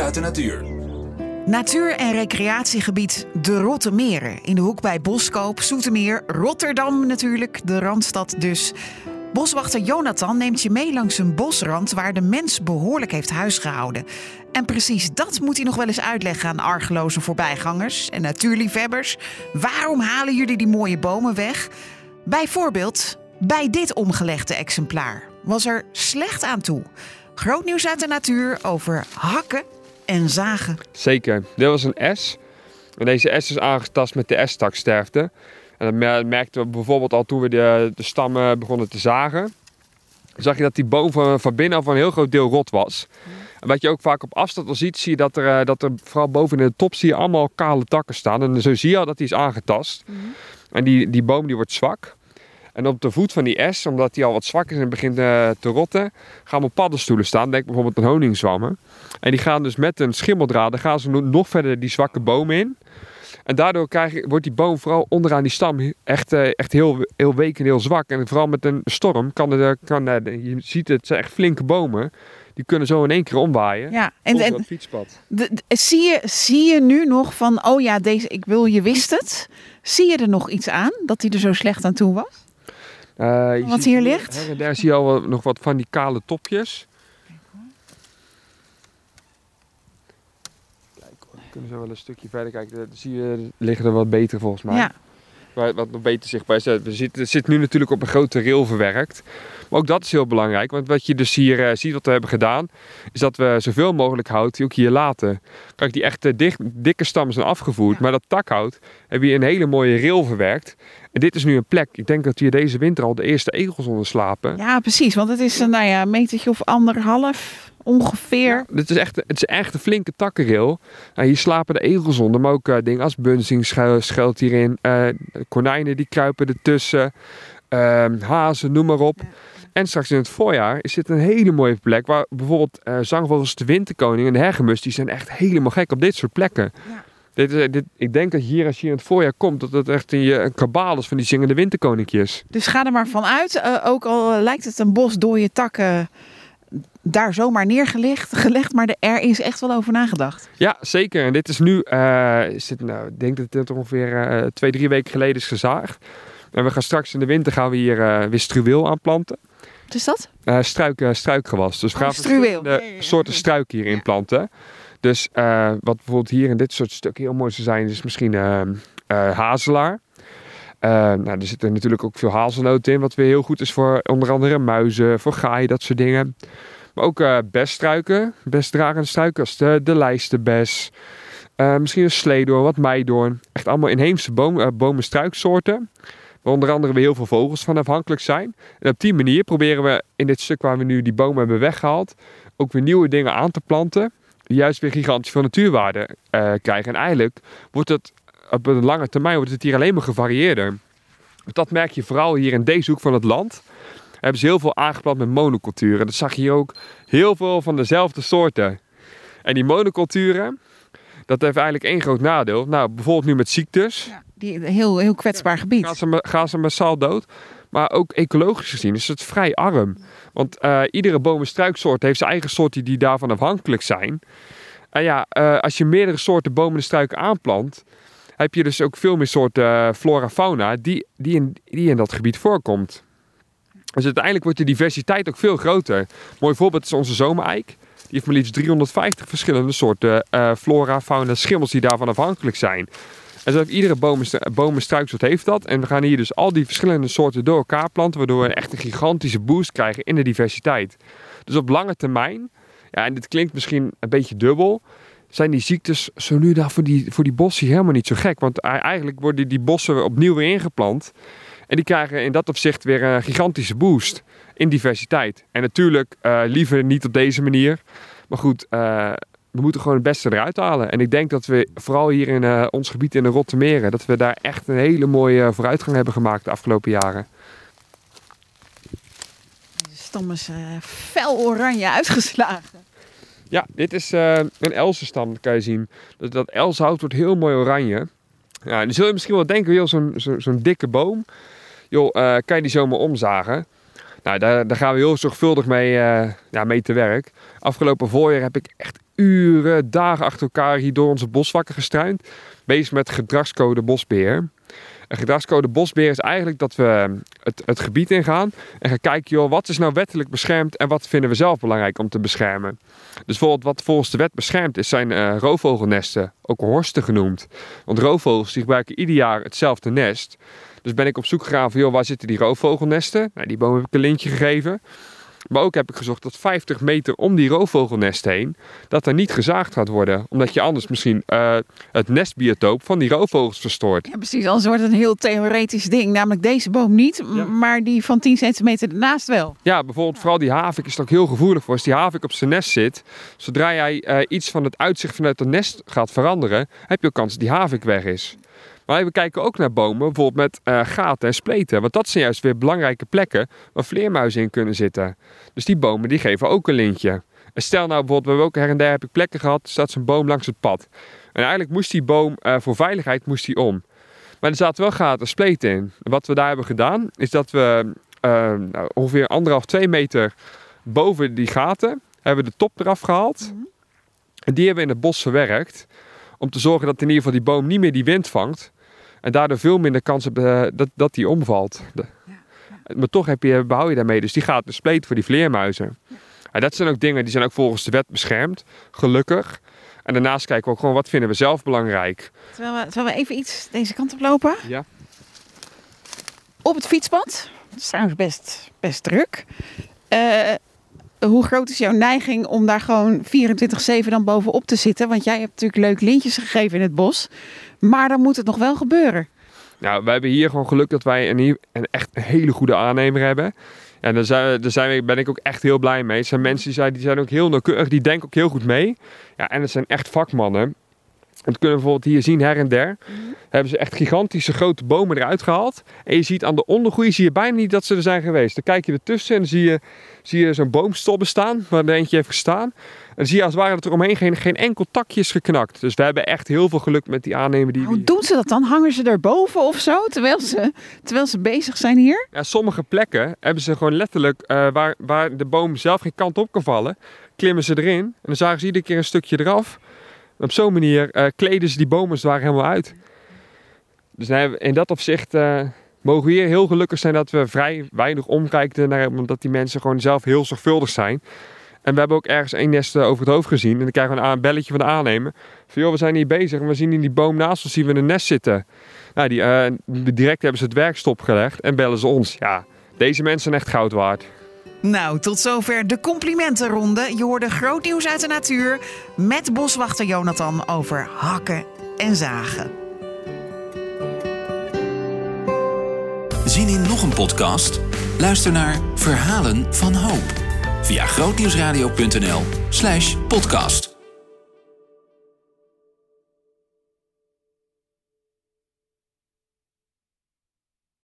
uit de natuur. Natuur- en recreatiegebied De Rotte Meren. In de hoek bij Boskoop, Soetermeer, Rotterdam natuurlijk, de Randstad dus. Boswachter Jonathan neemt je mee langs een bosrand waar de mens behoorlijk heeft huisgehouden. En precies dat moet hij nog wel eens uitleggen aan argeloze voorbijgangers en natuurliefhebbers. Waarom halen jullie die mooie bomen weg? Bijvoorbeeld bij dit omgelegde exemplaar was er slecht aan toe. Groot nieuws uit de natuur over hakken en zagen. Zeker. Dit was een S. En deze S is aangetast met de S-taksterfte. En dat mer- merkten we bijvoorbeeld al toen we de, de stammen begonnen te zagen. Zag je dat die boom van, van binnen al een heel groot deel rot was. En wat je ook vaak op afstand al ziet, zie je dat er, eh, dat er vooral boven in de top zie je allemaal kale takken staan. En zo zie je al dat die is aangetast. En die, die boom die wordt zwak. En op de voet van die S, omdat die al wat zwak is en begint eh, te rotten, gaan we op paddenstoelen staan. Denk bijvoorbeeld aan honingzwammen. En die gaan dus met een schimmeldraad, gaan ze no- nog verder die zwakke boom in. En daardoor krijg je, wordt die boom vooral onderaan die stam echt, eh, echt heel, heel week en heel zwak. En vooral met een storm kan, kan eh, je ziet het, zijn echt flinke bomen. Die kunnen zo in één keer omwaaien. Ja, en, en dat fietspad. de- de- zie, je, zie je nu nog van, oh ja, deze, ik wil, je wist het. Zie je er nog iets aan dat hij er zo slecht aan toe was? Je Wat hier ligt? Her en daar zie je al nog wat van die kale topjes. Kijk hoor, we kunnen zo wel een stukje verder kijken. Daar zie je, liggen er wat beter volgens mij. Ja, Wat nog beter zichtbaar is. We zitten, het zit nu natuurlijk op een grote rail verwerkt. Maar ook dat is heel belangrijk. Want wat je dus hier eh, ziet wat we hebben gedaan. Is dat we zoveel mogelijk hout ook hier laten. Kijk, die echte dik- dikke stammen zijn afgevoerd. Maar dat takhout hebben we in een hele mooie rail verwerkt. En dit is nu een plek. Ik denk dat hier deze winter al de eerste egels onder slapen. ja, precies. Want het is een nou ja, metertje of anderhalf ongeveer. Dit is echt, het is echt een flinke takkenrail. Nou, hier slapen de egels onder, maar ook eh, dingen als bunzing schuil- schuilt hierin. eh, konijnen die kruipen ertussen. ehm hazen, noem maar op. En straks in het voorjaar is dit een hele mooie plek. Waar bijvoorbeeld eh zangvogels de winterkoning en de hergemus, die zijn echt helemaal gek op dit soort plekken. Ja. Dit, is- dit, ik denk dat hier, als je in het voorjaar komt, dat het echt een, een kabaal is van die zingende winterkoninkjes. Dus ga er maar vanuit. eh ook al lijkt het een bos dode takken daar zomaar neergelegd, gelegd, maar de- er is echt wel over nagedacht. Ja, zeker. En dit is nu, is dit, nou, ik denk dat dit ongeveer eh, twee, drie weken geleden is gezaagd. En we gaan straks in de winter gaan we hier eh weer struweel aanplanten. Wat is dat? Struik, struikgewas. Dus we Oh, gaan struweel. Ja, ja, ja. soorten struiken hierin planten. Dus wat bijvoorbeeld hier in dit soort stukken heel mooi zou zijn, is misschien eh, eh, hazelaar. Nou, er zitten natuurlijk ook veel hazelnoten in, wat weer heel goed is voor onder andere muizen, voor gaai, dat soort dingen. Maar ook eh beststruiken, bestdragende struiken als de, de lijstenbes. Eh, misschien een sleedoorn, wat meidoorn. Echt allemaal inheemse boom, eh, bomen-struiksoorten. Waar onder andere weer heel veel vogels van afhankelijk zijn. En op die manier proberen we in dit stuk waar we nu die bomen hebben weggehaald, ook weer nieuwe dingen aan te planten. Die juist weer gigantisch veel natuurwaarde krijgen. En eigenlijk wordt het op een lange termijn wordt het hier alleen maar gevarieerder. Dat merk je vooral hier in deze hoek van het land. Hebben ze heel veel aangeplant met monoculturen. Dat zag je hier ook heel veel van dezelfde soorten. En die monoculturen, dat heeft eigenlijk één groot nadeel. Nou, bijvoorbeeld nu met ziektes. Die, heel, heel kwetsbaar gebied. Gaan ze, gaan ze massaal dood. Maar ook ecologisch gezien is het vrij arm. Want eh, iedere boom- en struiksoort heeft zijn eigen soorten die daarvan afhankelijk zijn. En ja, eh, als je meerdere soorten bomen en struiken aanplant, heb je dus ook veel meer soorten eh, flora fauna die, die, in, die in dat gebied voorkomt. Dus uiteindelijk wordt de diversiteit ook veel groter. Mooi voorbeeld is onze zomereik. Die heeft maar liefst 350 verschillende soorten eh, flora, fauna, schimmels die daarvan afhankelijk zijn. En zo heeft iedere boom en stru- boom en struiksoort heeft dat. En we gaan hier dus al die verschillende soorten door elkaar planten, waardoor we echt een gigantische boost krijgen in de diversiteit. Dus op lange termijn, ja, en dit klinkt misschien een beetje dubbel, zijn die ziektes zo nu voor die, voor die bossen helemaal niet zo gek. Want eigenlijk worden die bossen opnieuw weer ingeplant. En die krijgen in dat opzicht weer een gigantische boost in diversiteit. En natuurlijk eh, liever niet op deze manier. Maar goed, eh, we moeten gewoon het beste eruit halen. En ik denk dat we vooral hier in eh, ons gebied in de Rottermeren, dat we daar echt een hele mooie vooruitgang hebben gemaakt de afgelopen jaren. De stam is fel oranje uitgeslagen. Ja, dit is een elsenstam, dat kan je zien. Dat, dat elshout wordt heel mooi oranje. Ja, dan zul je misschien wel denken, joh, zo'n zo, dikke boom. Joh, eh, kan je die zomaar omzagen? Nou, daar, daar gaan we heel zorgvuldig mee, eh, ja, mee te werk. Afgelopen voorjaar heb ik echt uren, dagen achter elkaar hier door onze bosvakken gestruind. Bezig met gedragscode bosbeheer. Een gedragscode bosbeheer is eigenlijk dat we het, het gebied ingaan en gaan kijken, joh, wat is nou wettelijk beschermd en wat vinden we zelf belangrijk om te beschermen. Dus bijvoorbeeld wat volgens de wet beschermd is, zijn uh, roofvogelnesten, ook horsten genoemd. Want roofvogels die gebruiken ieder jaar hetzelfde nest. Dus ben ik op zoek gegaan van, joh, waar zitten die roofvogelnesten? Nou, die boom heb ik een lintje gegeven. Maar ook heb ik gezocht dat 50 meter om die roofvogelnest heen, dat er niet gezaagd gaat worden. Omdat je anders misschien uh, het nestbiotoop van die roofvogels verstoort. Ja, precies. Anders wordt het een heel theoretisch ding. Namelijk deze boom niet, maar die van 10 centimeter ernaast wel. Ja, bijvoorbeeld vooral die havik is er ook heel gevoelig voor. Als die havik op zijn nest zit, zodra jij uh, iets van het uitzicht vanuit het nest gaat veranderen, heb je ook kans dat die havik weg is. Maar we kijken ook naar bomen, bijvoorbeeld met uh, gaten en spleten. Want dat zijn juist weer belangrijke plekken waar vleermuizen in kunnen zitten. Dus die bomen die geven ook een lintje. En stel nou bijvoorbeeld, we hebben ook her en der heb ik plekken gehad, staat zo'n boom langs het pad. En eigenlijk moest die boom, uh, voor veiligheid moest die om. Maar er zaten wel gaten en spleten in. En wat we daar hebben gedaan, is dat we uh, nou, ongeveer anderhalf, twee meter boven die gaten, hebben we de top eraf gehaald. -hmm. En die hebben we in het bos verwerkt. Om te zorgen dat in ieder geval die boom niet meer die wind vangt. En daardoor veel minder kans hebt uh, dat, dat die omvalt. Ja, ja. Maar toch heb je, behoud je daarmee. Dus die gaat de spleet voor die vleermuizen. Ja. En dat zijn ook dingen die zijn ook volgens de wet beschermd. Gelukkig. En daarnaast kijken we ook gewoon wat vinden we zelf belangrijk. Terwijl we, terwijl we even iets deze kant op lopen. Ja. Op het fietspad. Het is trouwens best, best druk. Uh, hoe groot is jouw neiging om daar gewoon 24-7 dan bovenop te zitten? Want jij hebt natuurlijk leuk lintjes gegeven in het bos. Maar dan moet het nog wel gebeuren. Nou, wij hebben hier gewoon geluk dat wij een, een echt een hele goede aannemer hebben. En daar, zijn, daar zijn, ben ik ook echt heel blij mee. Het zijn mensen die zijn, die zijn ook heel nauwkeurig, die denken ook heel goed mee. Ja, en het zijn echt vakmannen. Dat kunnen we bijvoorbeeld hier zien, her en der. Hebben ze echt gigantische grote bomen eruit gehaald. En je ziet aan de ondergroei zie je bijna niet dat ze er zijn geweest. Dan kijk je ertussen en dan zie je, zie je zo'n boomstobben staan, waar er eentje heeft gestaan. En dan zie je als het ware dat er omheen geen, geen enkel takje is geknakt. Dus we hebben echt heel veel geluk met die aannemer. Die Hoe doen ze dat dan? Hangen ze erboven of zo, terwijl ze, terwijl ze bezig zijn hier? Ja, sommige plekken hebben ze gewoon letterlijk, uh, waar, waar de boom zelf geen kant op kan vallen, klimmen ze erin. En dan zagen ze iedere keer een stukje eraf. En op zo'n manier uh, kleden ze die bomen zwaar helemaal uit. Dus in dat opzicht uh, mogen we hier heel gelukkig zijn dat we vrij weinig omkijken naar omdat die mensen gewoon zelf heel zorgvuldig zijn. En we hebben ook ergens één nest over het hoofd gezien. En dan krijgen we een belletje van de aannemer. Van joh, we zijn hier bezig en we zien in die boom naast ons zien we een nest zitten. Nou, die, uh, direct hebben ze het werk stopgelegd en bellen ze ons. Ja, deze mensen zijn echt goud waard. Nou, tot zover de complimentenronde. Je hoorde groot nieuws uit de natuur met boswachter Jonathan over hakken en zagen. Zien in nog een podcast? Luister naar Verhalen van Hoop via grootnieuwsradio.nl/podcast.